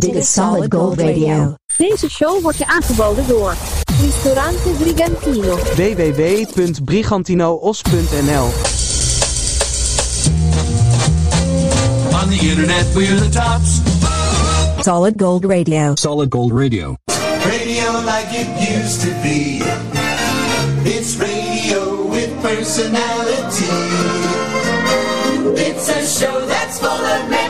Dit is Solid Gold Radio. Deze show wordt je aangeboden door Ristorante Brigantino. www.brigantinoos.nl On the internet, we're the tops. Solid Gold Radio. Solid Gold Radio. Radio like it used to be. It's radio with personality. It's a show that's full of memories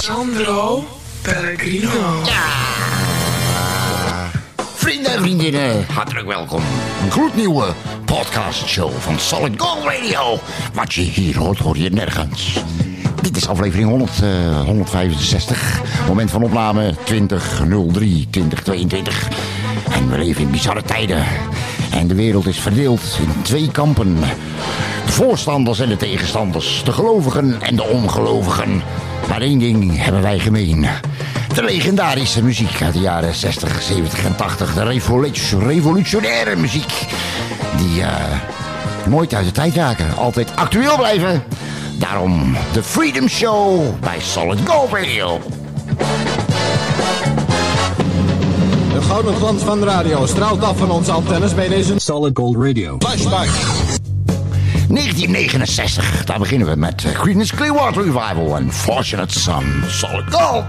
Sandro Pellegrino. Vrienden en vriendinnen, hartelijk welkom. Een gloednieuwe podcastshow van Solid Gold Radio. Wat je hier hoort, hoor je nergens. Dit is aflevering 100, eh, 165. Moment van opname 2003 2022. En we leven in bizarre tijden. En de wereld is verdeeld in twee kampen. De voorstanders en de tegenstanders. De gelovigen en de ongelovigen. Maar één ding hebben wij gemeen. De legendarische muziek uit de jaren 60, 70 en 80. De revolu- revolutionaire muziek. Die eh, nooit uit de tijd raken. Altijd actueel blijven. Daarom de Freedom Show bij Solid Gold Radio. De gouden glans van de radio straalt af van onze antennes bij deze Solid Gold Radio. flashback. 1969, daar beginnen we met Creedence Clearwater Revival en Fortunate Son. Solid Gold.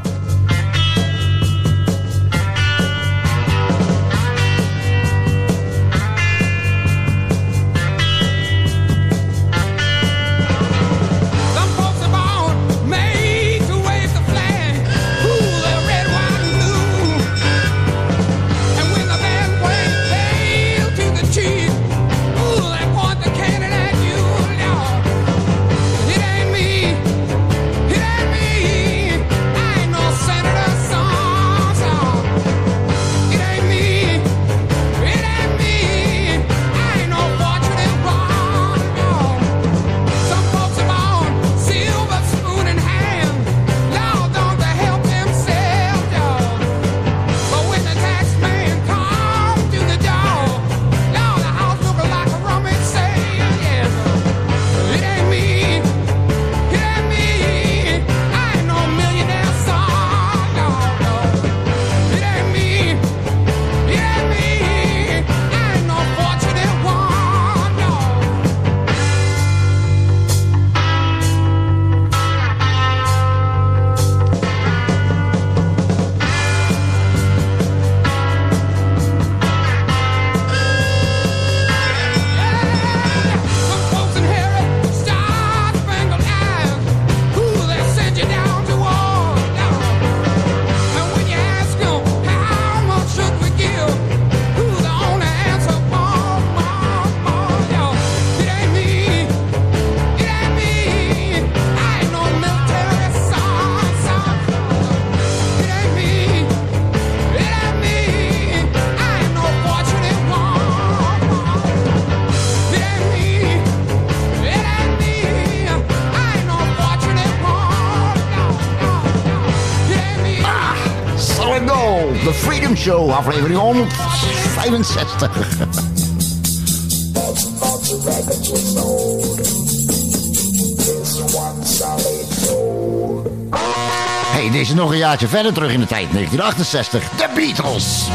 De Freedom Show, aflevering 165. Hey, is nog een jaartje verder terug in de tijd, 1968. De Beatles.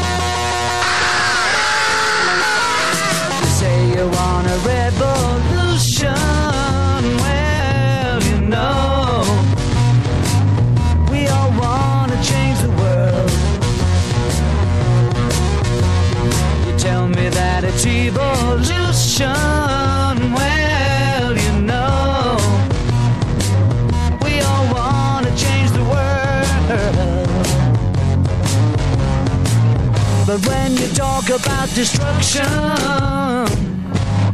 About destruction.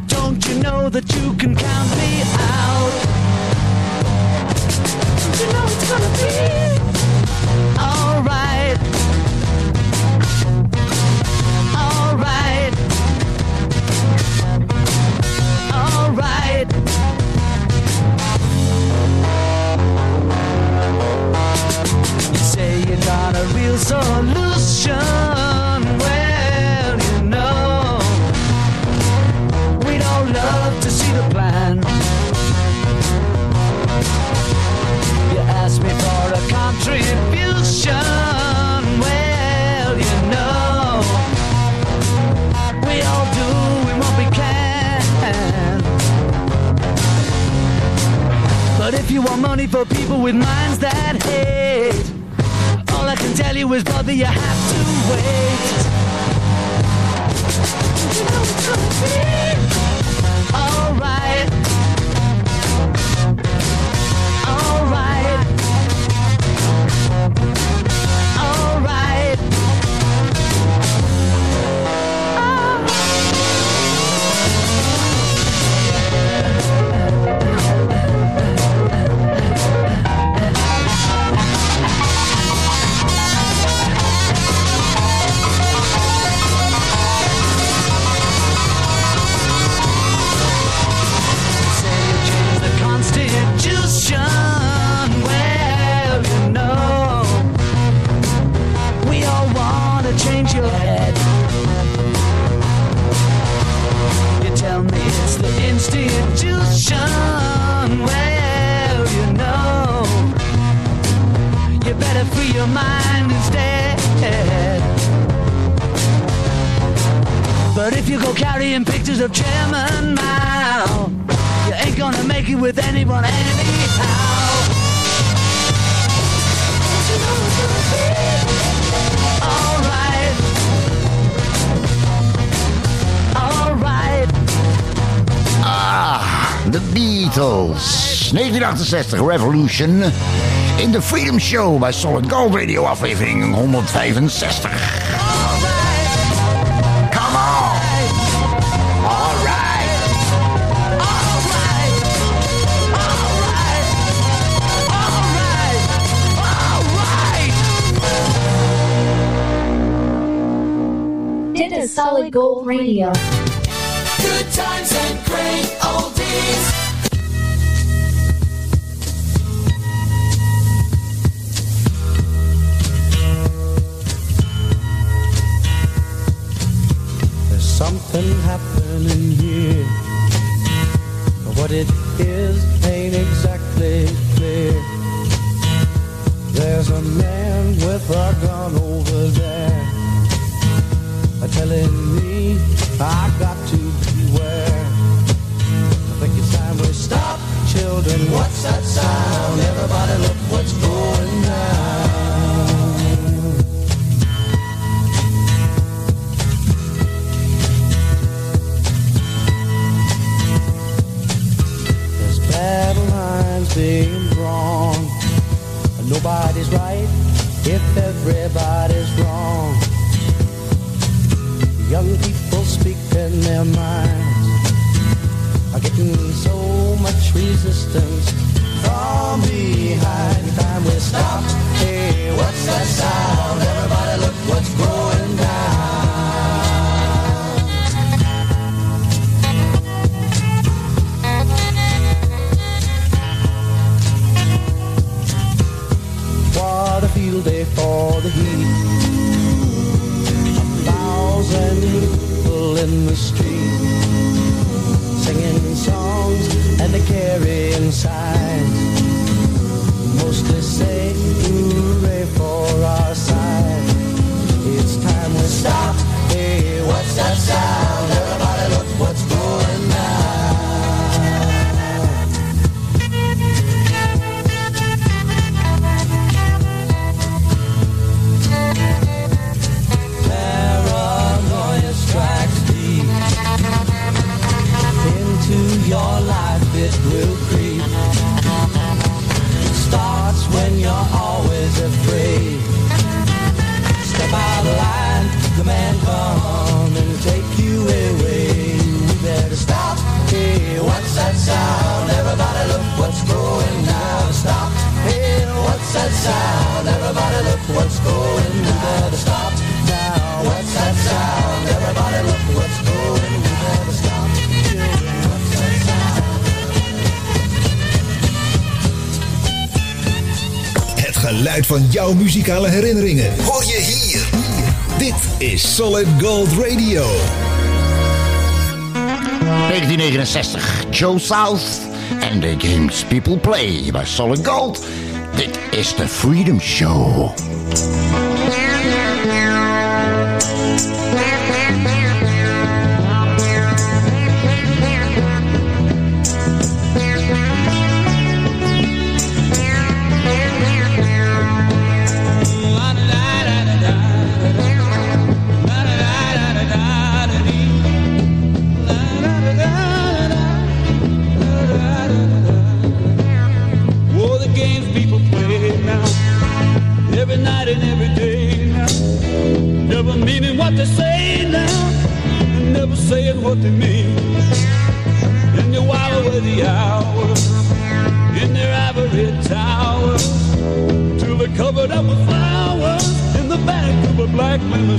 Don't you know that you can count me out? Don't you know it's gonna be alright? Alright. Alright. You say you got a real solution. With minds that hate, all I can tell you is, brother, you have to wait. 1968, Revolution. In de Freedom Show bij Solid Gold Radio, aflevering 165. Come on! Alright! Dit is Solid Gold Radio. What it is ain't exactly clear. There's a man with a gun over there. Telling me I nobody's right if everybody's wrong. Young people speak in their minds are getting so much resistance from behind. Time we stop. Hey, what's that sound? Everybody look what's going What a day for the heat. A thousand people in the street, singing songs and they carrying signs. Mostly say hooray for our side. It's time we stop. van jouw muzikale herinneringen. Hoor je hier. Dit is Solid Gold Radio. 1969, Joe South en The Games People Play bij Solid Gold. Dit is de Freedom Show. black women.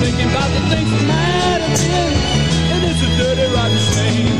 thinking about the things that might have been. And it's a dirty, rotten shame.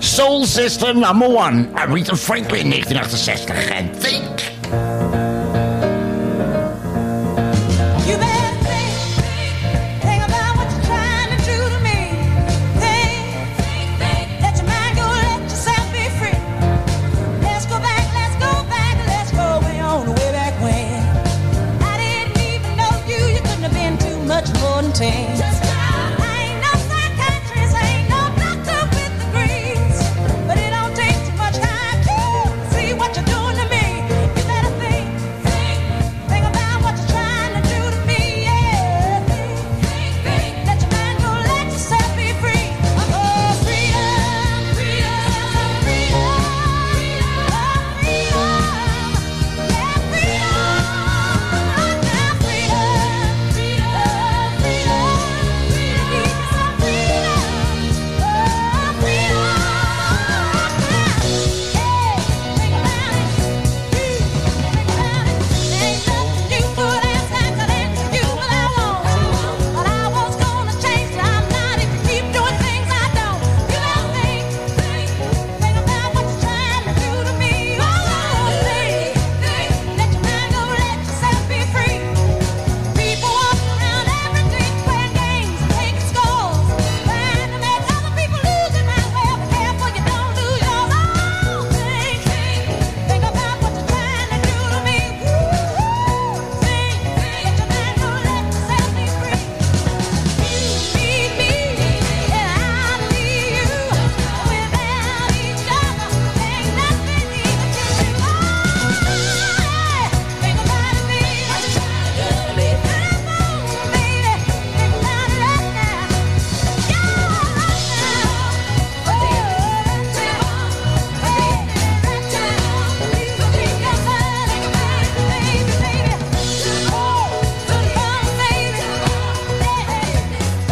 Soul Sister number one, Aretha Franklin, 1968. And think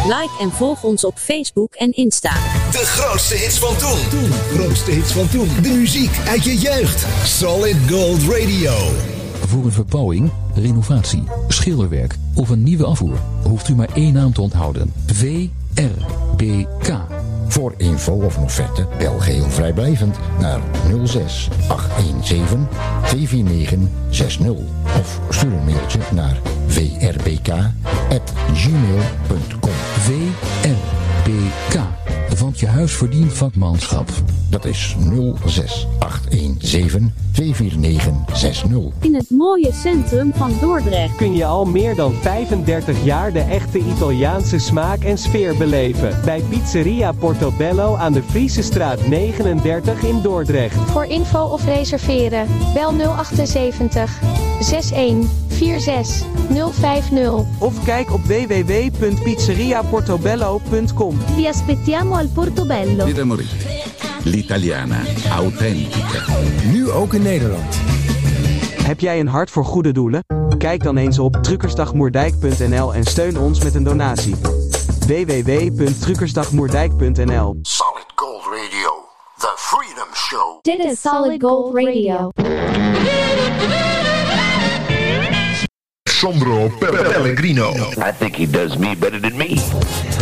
Like en volg ons op Facebook en Insta. De grootste hits van toen. Toen. Grootste hits van toen. De muziek uit je jeugd. Solid Gold Radio. Voor een verbouwing, renovatie, schilderwerk of een nieuwe afvoer hoeft u maar één naam te onthouden. VRBK. Voor info of offerte bel geheel vrijblijvend naar 06 817 249 60 of stuur een mailtje naar vrbk@gmail.com. VRBK. Want je huis verdient vakmanschap. Dat is 06 817 249 60. In het mooie centrum van Dordrecht. kun je al meer dan 35 jaar de echte Italiaanse smaak en sfeer beleven. Bij Pizzeria Portobello aan de Friese straat 39 in Dordrecht. Voor info of reserveren, bel 078 61 46 050. Of kijk op www.pizzeriaportobello.com. Vi aspettiamo al Portobello. Vita Morita. L'italiana. Authentica. Nu ook in Nederland. Heb jij een hart voor goede doelen? Kijk dan eens op truckersdagmoerdijk.nl en steun ons met een donatie. www.truckersdagmoerdijk.nl Solid Gold Radio. The Freedom Show. Dit is Solid Gold Radio. Sandro Pellegrino. I think he does me better than me.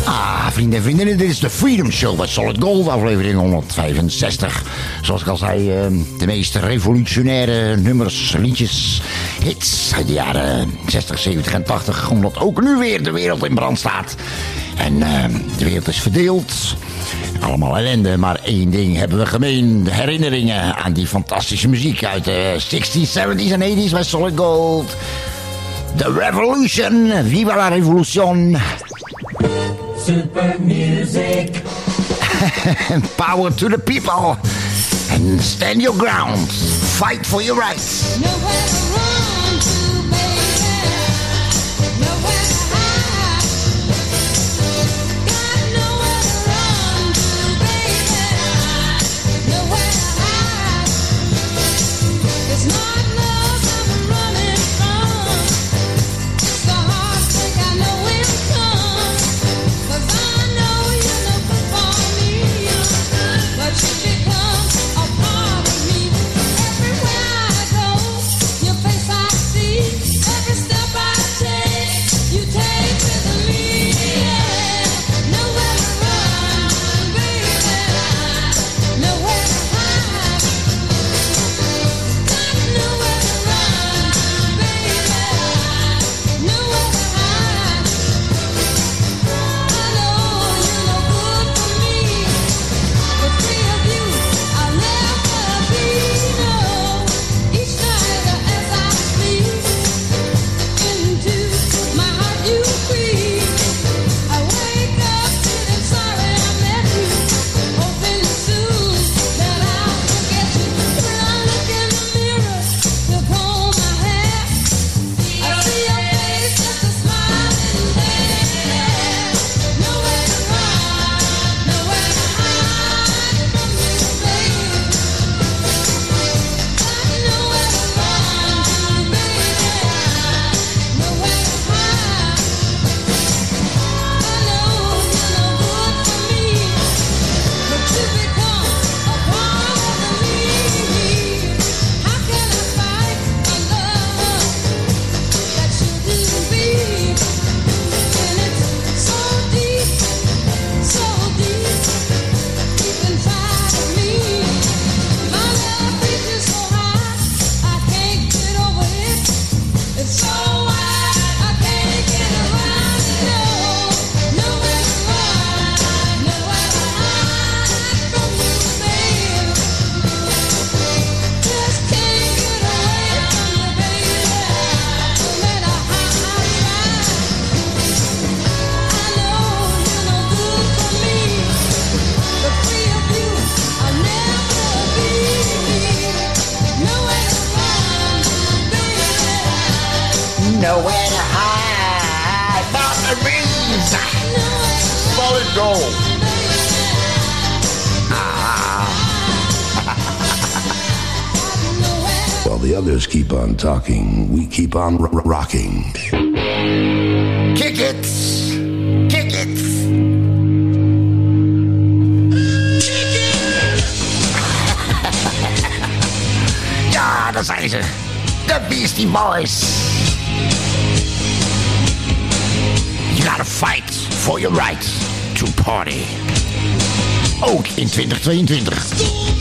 Ah, vrienden en vriendinnen, dit is de Freedom Show bij Solid Gold, aflevering 165. Zoals ik al zei, eh, de meest revolutionaire nummers, liedjes, hits uit de jaren 60, 70 en 80. Omdat ook nu weer de wereld in brand staat. En eh, de wereld is verdeeld. Allemaal ellende, maar één ding hebben we gemeen. Herinneringen aan die fantastische muziek uit de 60s, 70s en 80s bij Solid Gold. The Revolution, viva la revolution. Super music. Power to the people. And stand your ground. Fight for your rights. Nowhere on r- rocking. Kick it! Kick it! Kick it! ja, zijn ze. The Beastie Boys. You gotta fight for your right to party. Ook in 2022.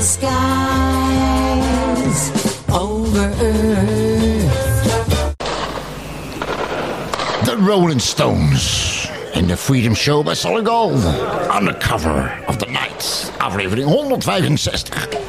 the skies over earth. The Rolling Stones in the Freedom Show by Solid Gold. Undercover of the Night, aflevering 165.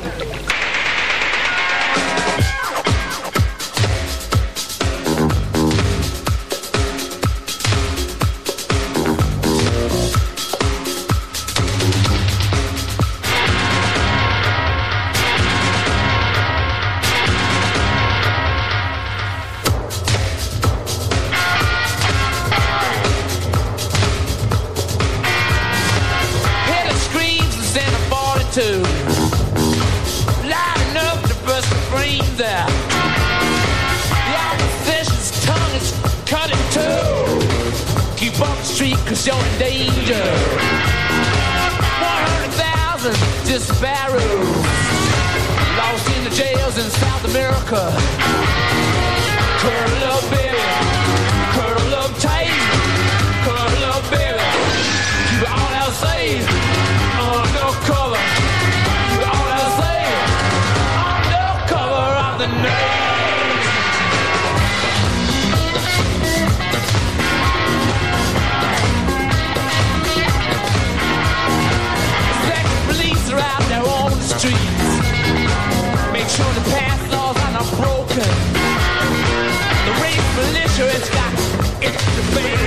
it's got its to fail.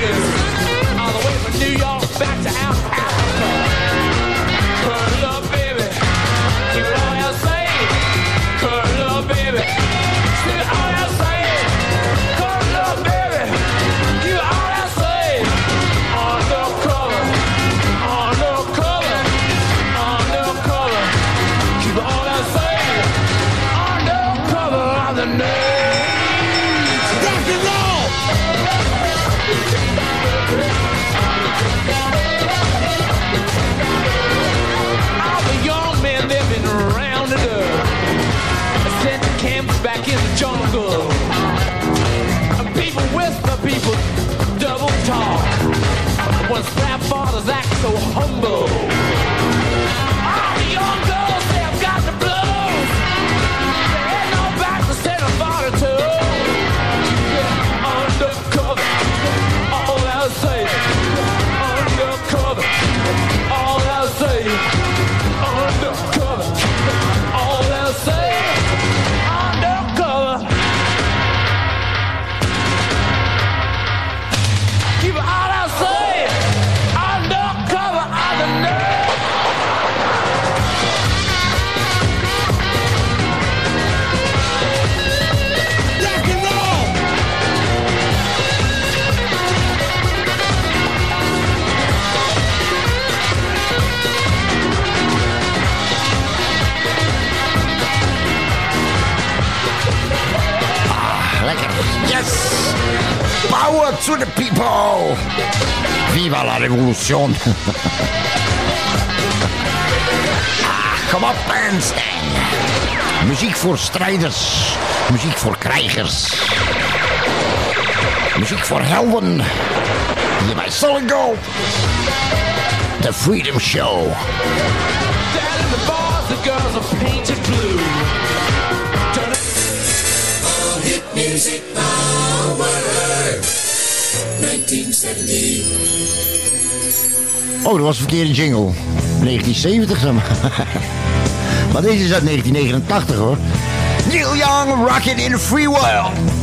Power to the people! Viva la revolution! ah, kom op, bandstand! Muziek voor strijders. Muziek voor krijgers. Muziek voor helden. Hier bij Solid Gold. The Freedom Show. Down in the bars, the girls are painted blue. Turn it- Hit music Oh, dat was een verkeerde jingle. 1970, zeg maar. maar deze is uit 1989, hoor. Neil Young, Rocket in the Free World.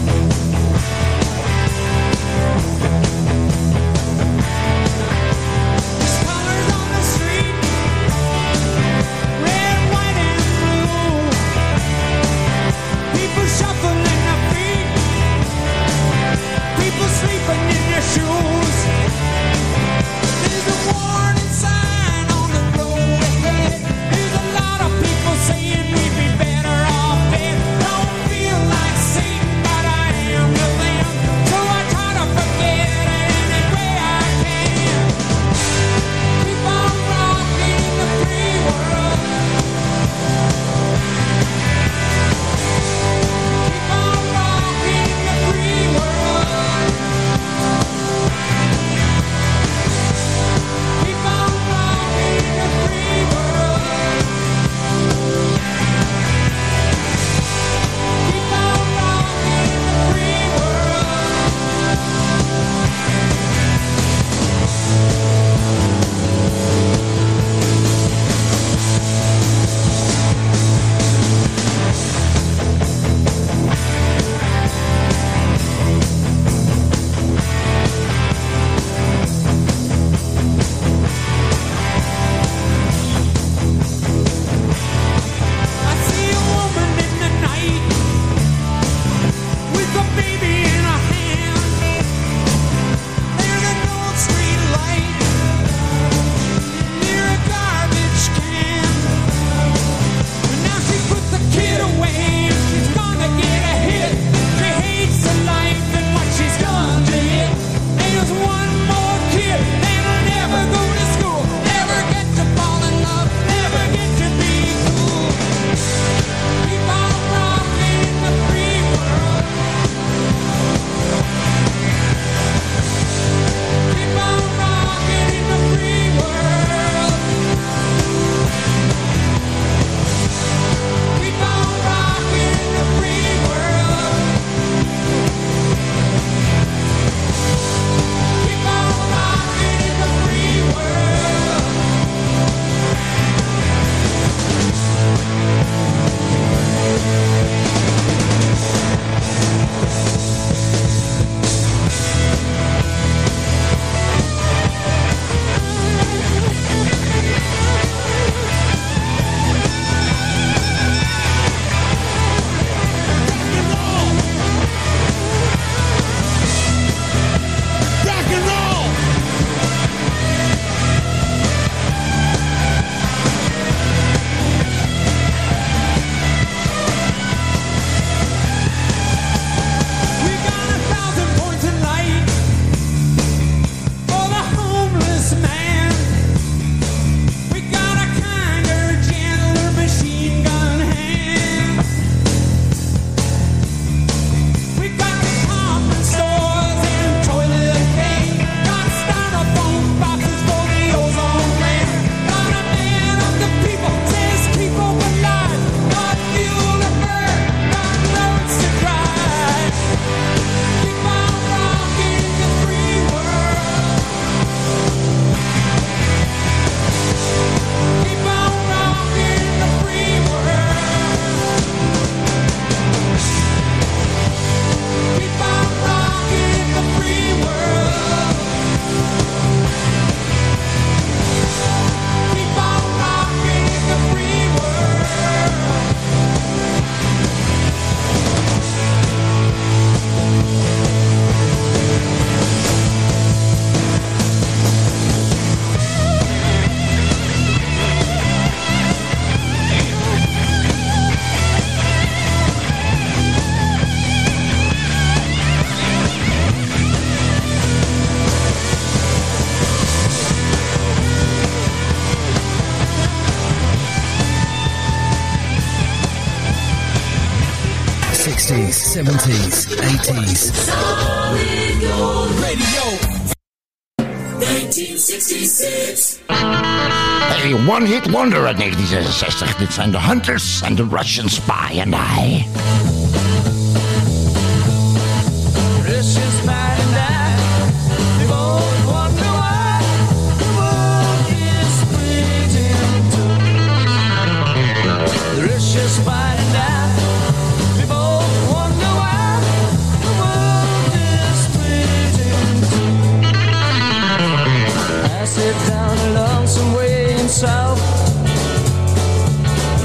70s, 80s. Solid Gold Radio. 1966. Hey, One Hit Wonder uit 1966. Dit zijn de Hunters and the Russian Spy and I. south,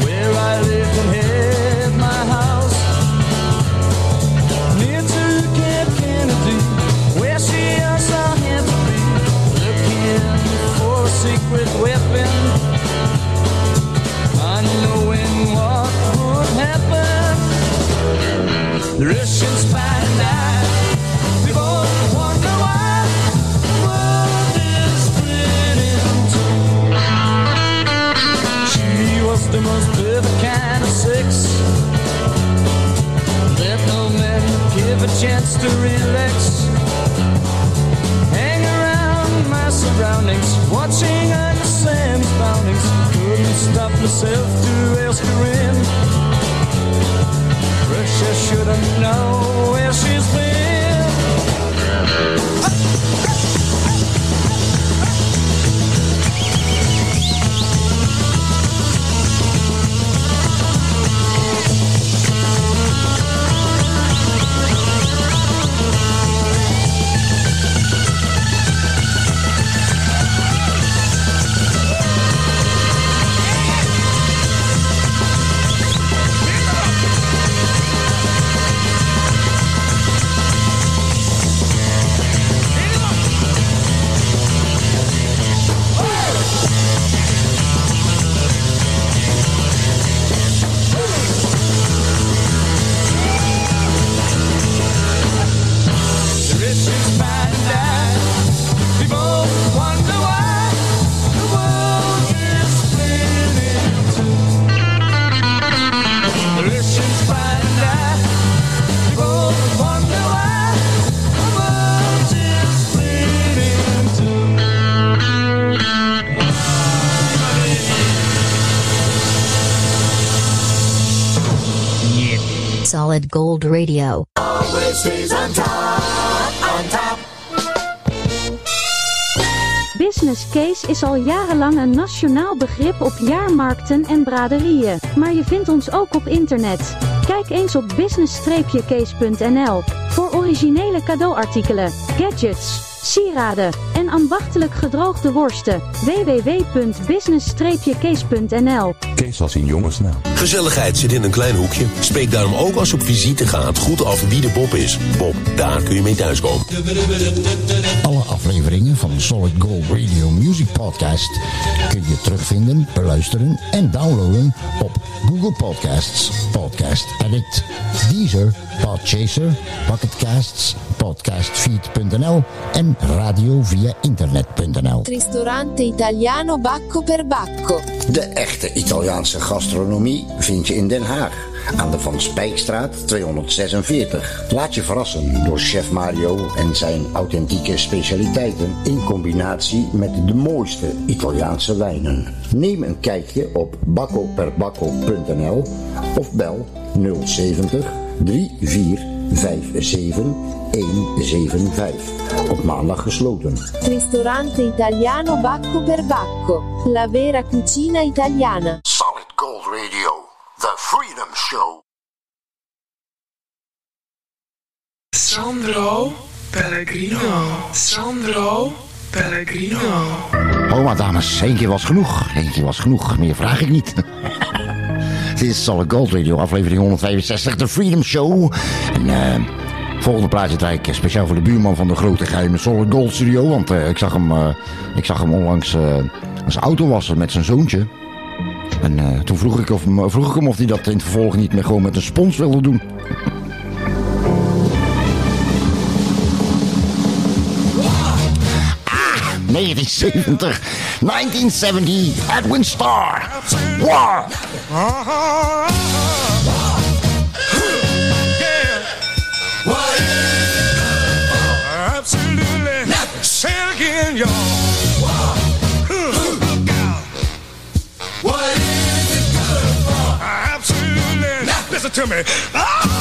where I live and have my house. Near to Camp Kennedy, where she also had to be, looking for a secret weapon, unknowing what would happen. The Russian een nationaal begrip op jaarmarkten en braderieën, maar je vindt ons ook op internet. Kijk eens op business-case.nl voor originele cadeauartikelen, gadgets, sieraden en ambachtelijk gedroogde worsten. www.business-case.nl Kees als in jongensnaam. Gezelligheid zit in een klein hoekje. Spreek daarom ook als je op visite gaat goed af wie de Bob is. Bob, daar kun je mee thuiskomen. Afleveringen van de Solid Gold Radio Music Podcast kun je terugvinden, beluisteren en downloaden op Google Podcasts, Podcast Addict, Deezer, Podchaser, Pocketcasts, Podcastfeed.nl en radio via internet.nl. Ristorante italiano Bacco per Bacco. De echte Italiaanse gastronomie vind je in Den Haag. Aan de Van Spijkstraat 246. Laat je verrassen door chef Mario en zijn authentieke specialiteiten in combinatie met de mooiste Italiaanse wijnen. Neem een kijkje op baccoperbacco.nl of bel 070 3457 175. Op maandag gesloten. Ristorante italiano Bacco per Bacco. La vera cucina italiana. Solid Gold Radio, The Freedom Show. Sandro Pellegrino. Sandro Pellegrino. Oh, maar dames, één keer was genoeg. Eén keer was genoeg. Meer vraag ik niet. Dit is Solid Gold Radio, aflevering 165, de Freedom Show. En eh, volgende plaatje draai ik speciaal voor de buurman van de grote geheime Solid Gold Studio. Want eh, ik, zag hem, eh, ik zag hem onlangs eh, zijn auto wassen met zijn zoontje. En uh, toen vroeg ik, of, vroeg ik hem of hij dat in het vervolg niet meer gewoon met een spons wilde doen. Ah, 1970, 1970, Edwin Starr. Wow. Absolutely, say it again, y'all. to me. Ah!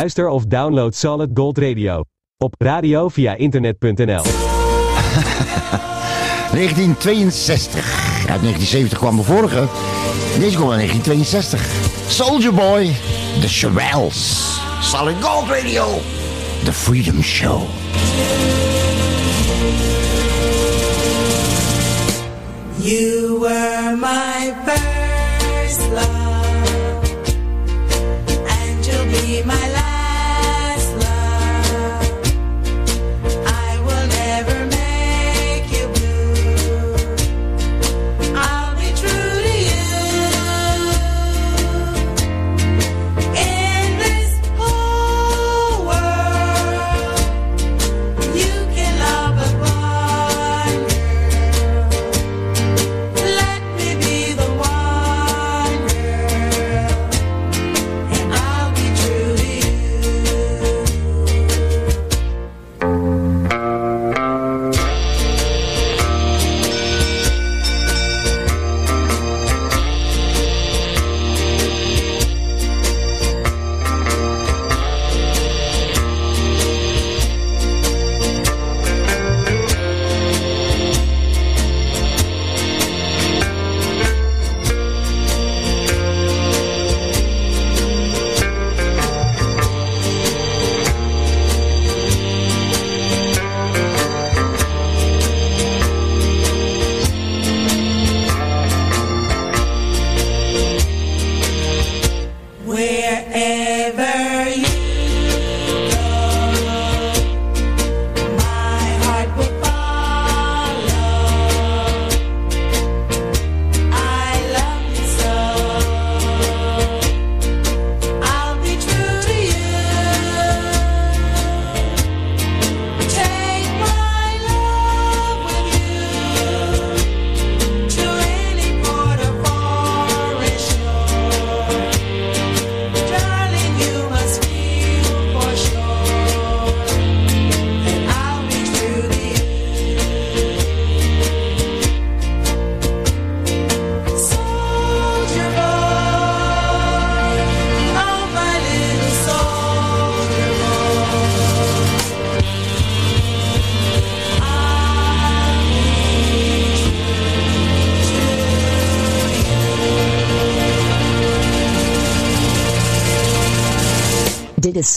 Luister of download Solid Gold Radio. Op radio via internet.nl. 1962. Uit 1970 kwam de vorige. Deze komt uit 1962. Soldier Boy, The Chevelles. Solid Gold Radio, The Freedom Show. You were my.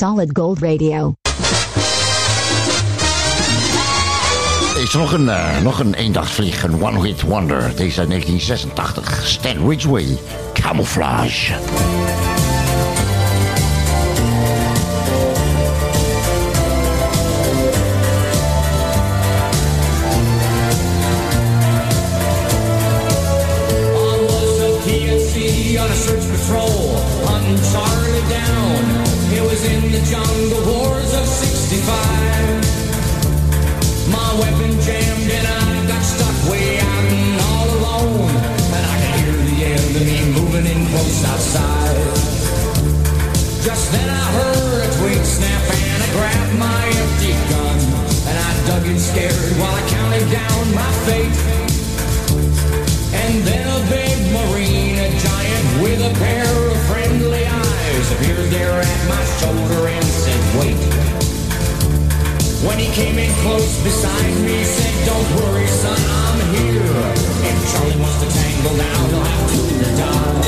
Solid Gold Radio. Is er nog een, eh, nog een eendagsvlieg, een one-hit wonder. Deze uit 1986. Stan Ridgway, Camouflage. on a in the jungle wars of 65. My weapon jammed and I got stuck way out and all alone. And I could hear the enemy moving in close outside. Just then I heard a twig snap and I grabbed my empty gun. And I dug in scared while I counted down my fate. And said, wait. When he came in close beside me, said, don't worry, son, I'm here. If Charlie wants to tangle now, he'll have to die.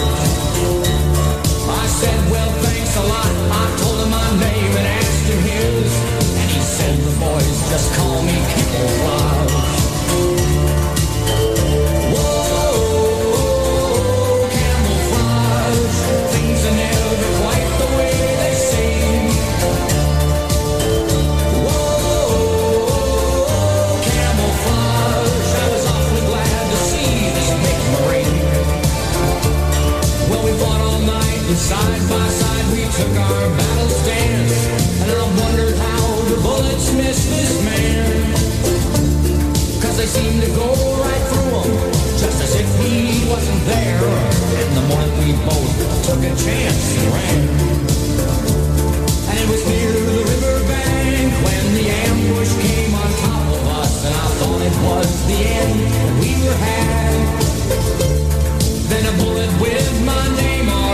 I said, well, thanks a lot. I told him my name and asked him his. And he said, the boys just call me Camouflage. By side we took our battle stance. And I wondered how the bullets missed this man. Cause they seemed to go right through him, just as if he wasn't there. And the morning we both took a chance and ran. And it was near the riverbank when the ambush came on top of us. And I thought it was the end, we were had. Then a bullet with my name on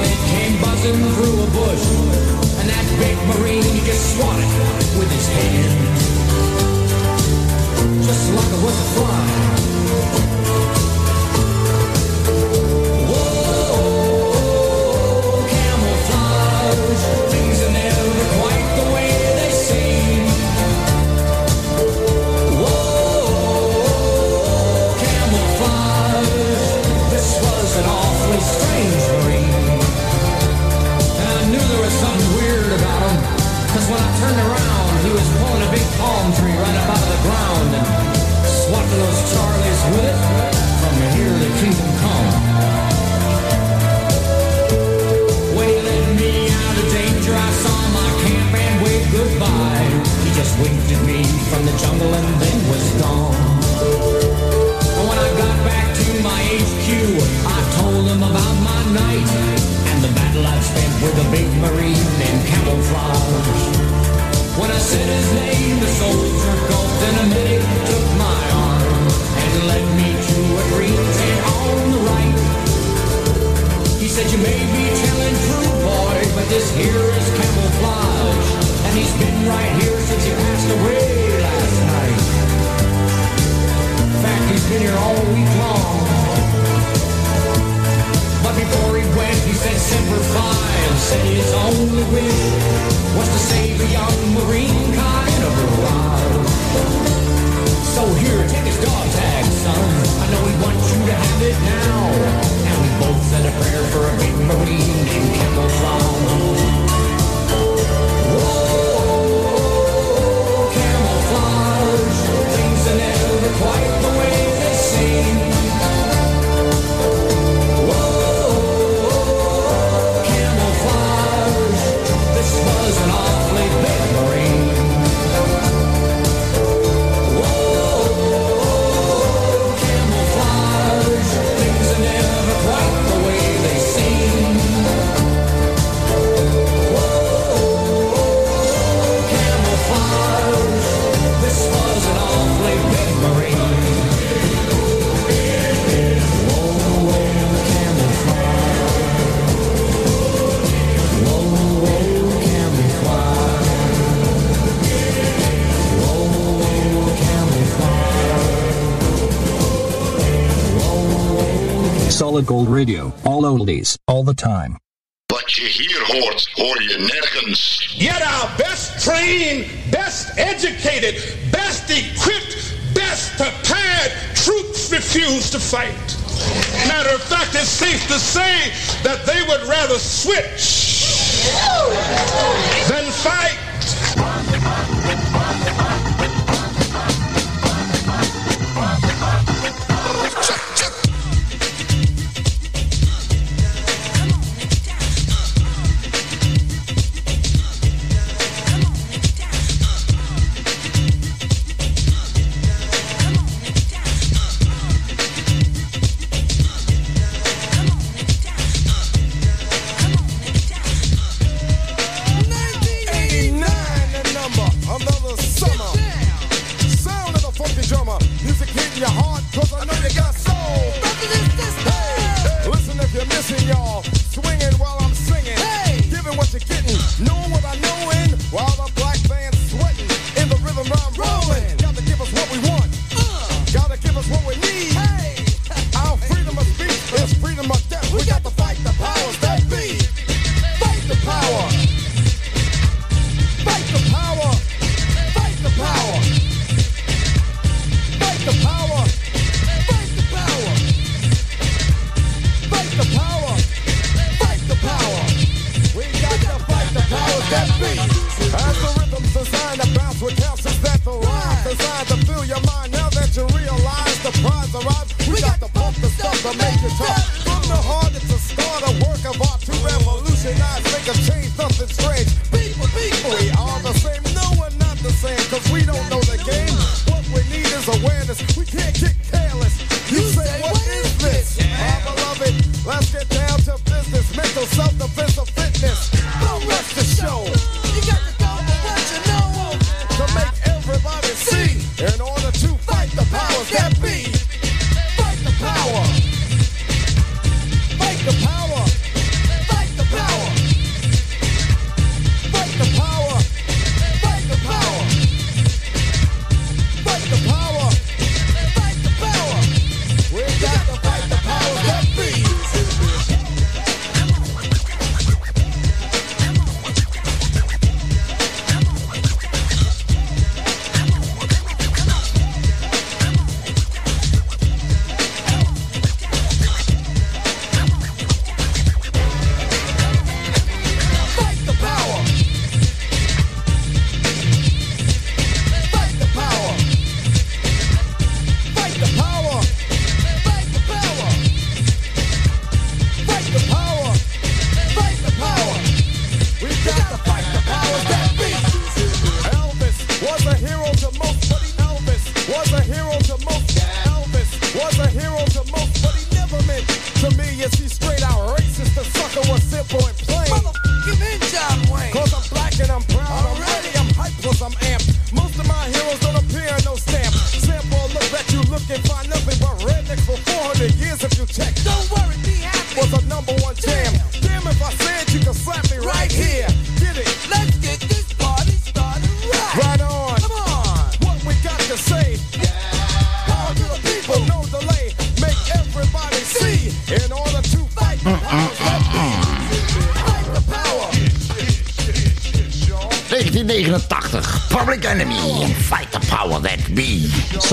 Solid Gold Radio. All oldies, all the time. But you hear hordes or you nerkins. Yet our best trained, best educated, best equipped, best prepared troops refuse to fight. Matter of fact, it's safe to say that they would rather switch than fight.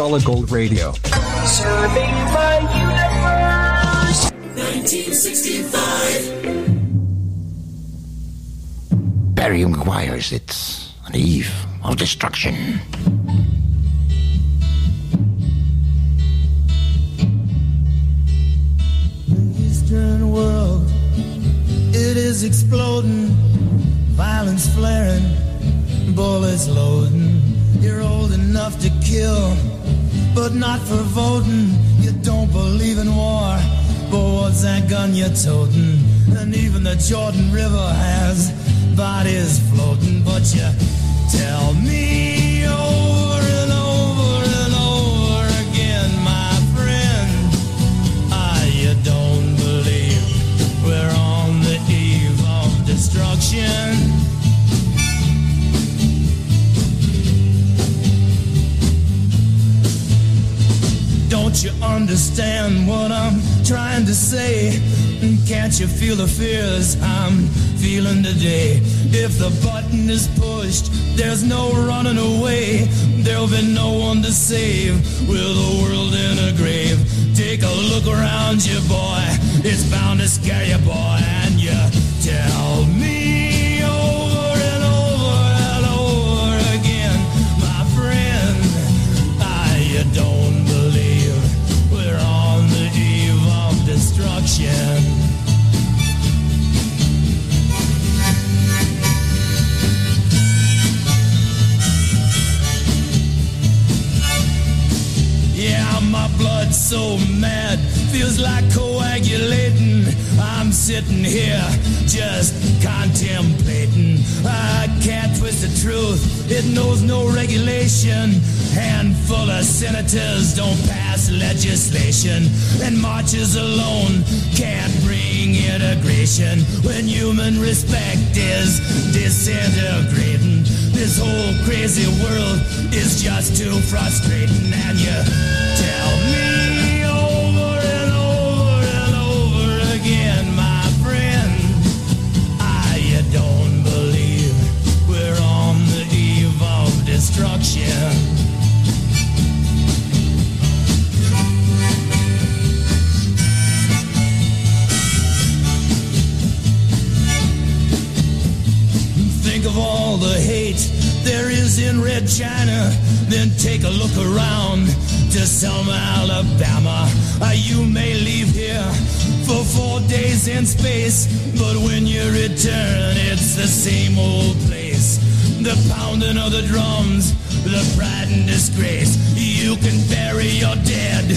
Solid Gold Radio. Serving the universe. 1965. Barry McGuire's It's an Eve of Destruction. Sitting here just contemplating. I can't twist the truth, it knows no regulation. Handful of senators don't pass legislation, and marches alone can't bring integration when human respect is disintegrating. This whole crazy world is just too frustrating, and you tell me destruction. Think of all the hate there is in Red China. Then take a look around to Selma, Alabama. Uh, you may leave here for four days in space, but when you return, it's the same old place. The pounding of the drums, the pride and disgrace. You can bury your dead,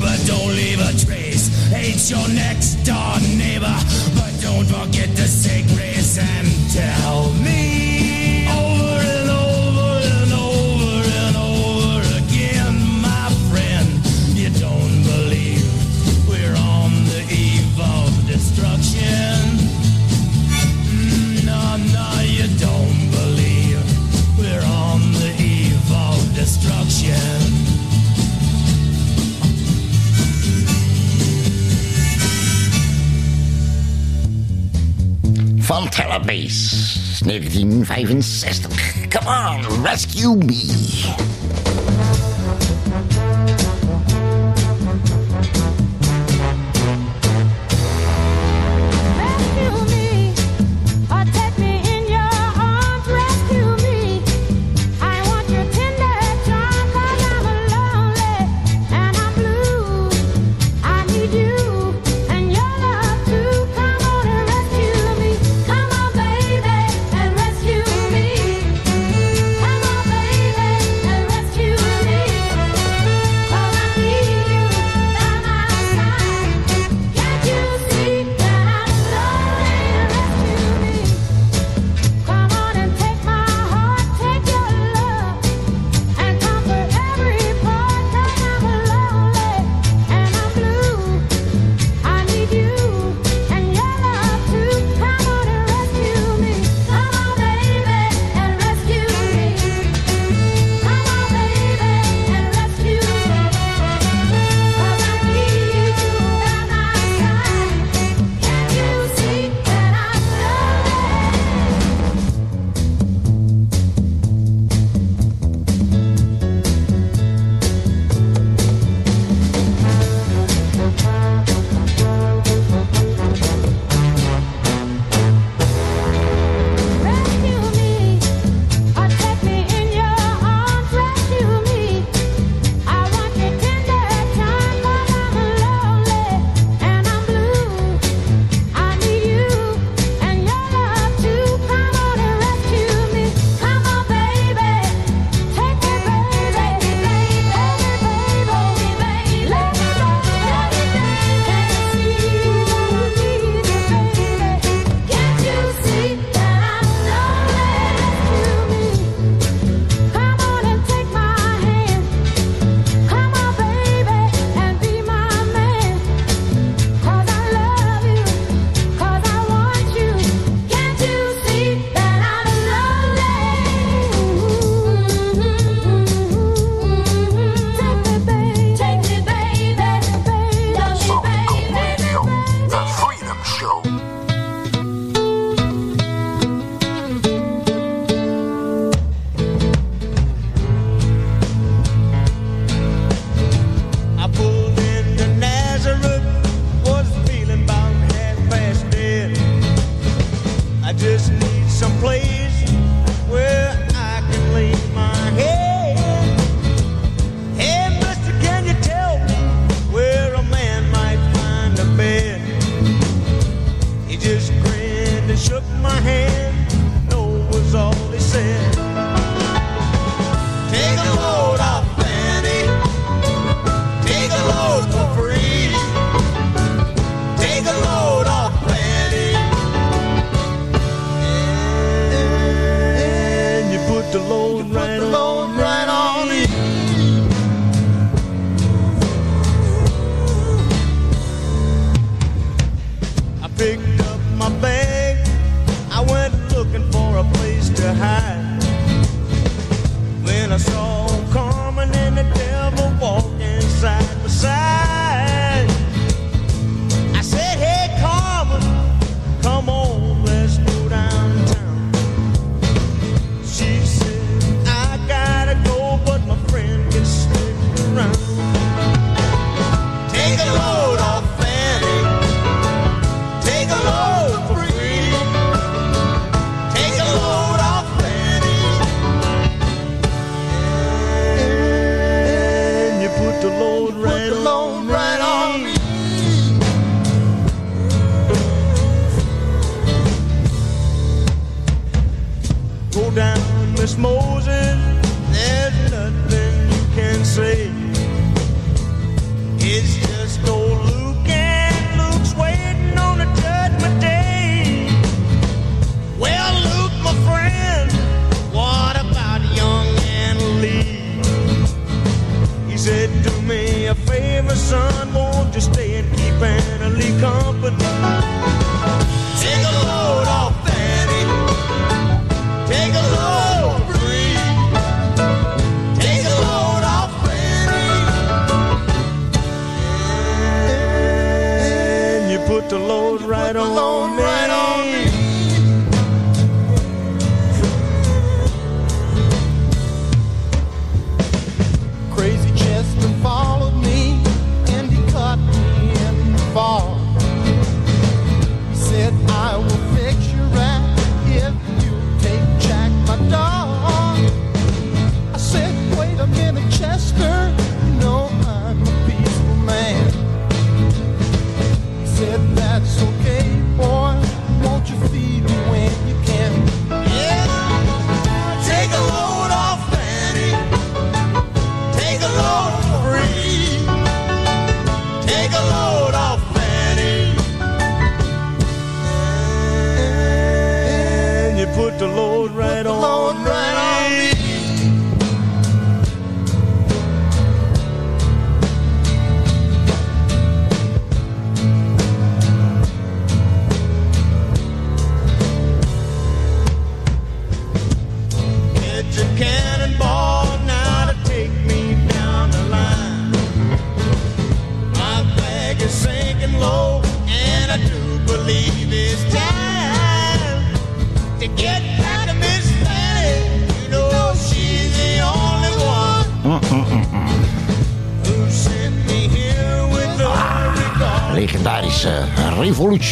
but don't leave a trace. Hate your next door neighbor, but don't forget to say grace and tell me Van Telebase, 1965. Come on, rescue me.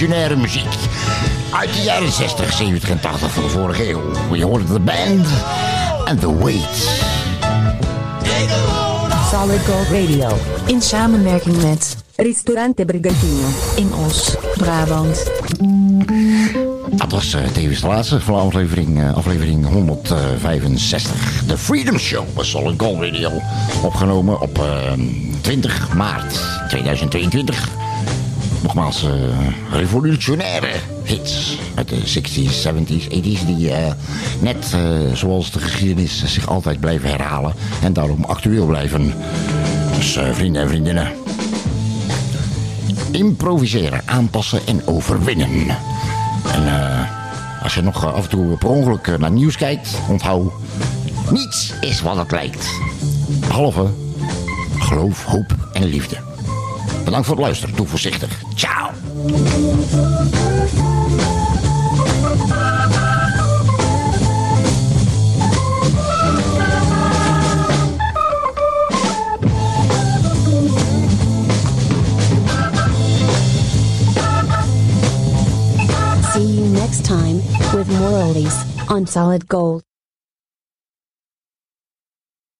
revolutionaire muziek. Uit de jaren 60, 70 en 80 van de vorige eeuw. Je hoorde de band en The Wait. Solid Gold Radio. In samenwerking met Ristorante Brigantino. In Os, Brabant. Dat was uh, tevens de laatste van aflevering, eh, aflevering 165. De Freedom Show was Solid Gold Radio. Opgenomen op eh, 20 maart 2022 nogmaals eh, revolutionaire hits uit de 60s, 70s, 80s... die eh, net eh, zoals de geschiedenis zich altijd blijven herhalen... en daarom actueel blijven. Dus vrienden en vriendinnen... improviseren, aanpassen en overwinnen. En als je nog af en toe per ongeluk naar nieuws kijkt... onthoud, niets is wat het lijkt. Behalve geloof, hoop en liefde. Bedankt voor het luisteren. Doe voorzichtig. Ciao. See you next time with Morales on Solid Gold.